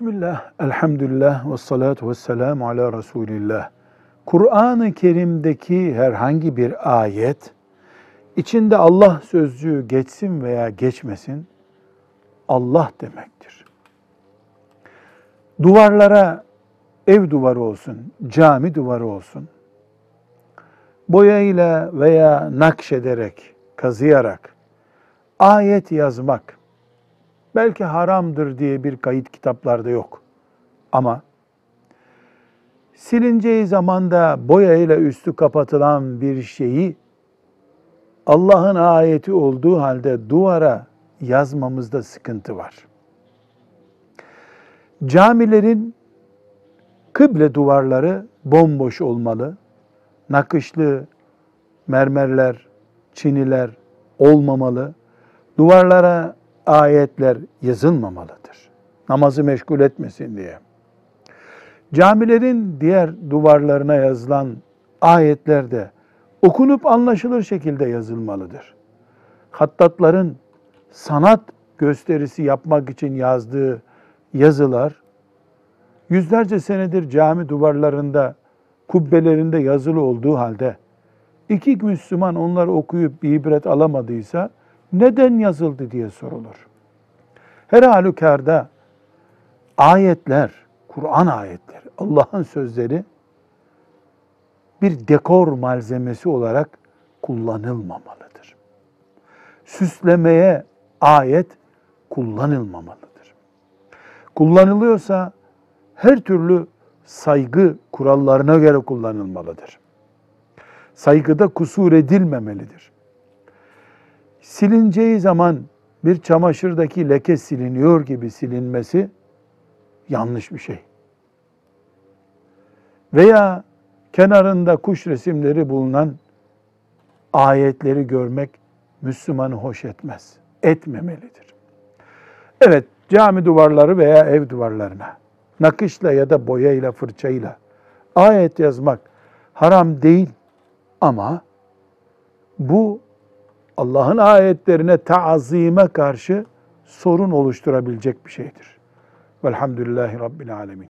Bismillah, elhamdülillah ve salatu ve selamu ala Resulillah. Kur'an-ı Kerim'deki herhangi bir ayet, içinde Allah sözcüğü geçsin veya geçmesin, Allah demektir. Duvarlara ev duvarı olsun, cami duvarı olsun, boyayla veya nakşederek, kazıyarak ayet yazmak, belki haramdır diye bir kayıt kitaplarda yok. Ama silineceği zamanda boyayla üstü kapatılan bir şeyi Allah'ın ayeti olduğu halde duvara yazmamızda sıkıntı var. Camilerin kıble duvarları bomboş olmalı. Nakışlı mermerler, çiniler olmamalı. Duvarlara ayetler yazılmamalıdır. Namazı meşgul etmesin diye. Camilerin diğer duvarlarına yazılan ayetler de okunup anlaşılır şekilde yazılmalıdır. Hattatların sanat gösterisi yapmak için yazdığı yazılar yüzlerce senedir cami duvarlarında, kubbelerinde yazılı olduğu halde iki Müslüman onları okuyup bir ibret alamadıysa neden yazıldı diye sorulur. Her halükarda ayetler, Kur'an ayetleri, Allah'ın sözleri bir dekor malzemesi olarak kullanılmamalıdır. Süslemeye ayet kullanılmamalıdır. Kullanılıyorsa her türlü saygı kurallarına göre kullanılmalıdır. Saygıda kusur edilmemelidir. Silineceği zaman bir çamaşırdaki leke siliniyor gibi silinmesi yanlış bir şey. Veya kenarında kuş resimleri bulunan ayetleri görmek Müslümanı hoş etmez, etmemelidir. Evet, cami duvarları veya ev duvarlarına nakışla ya da boyayla, fırçayla ayet yazmak haram değil ama bu Allah'ın ayetlerine taazime karşı sorun oluşturabilecek bir şeydir. Velhamdülillahi Rabbil Alemin.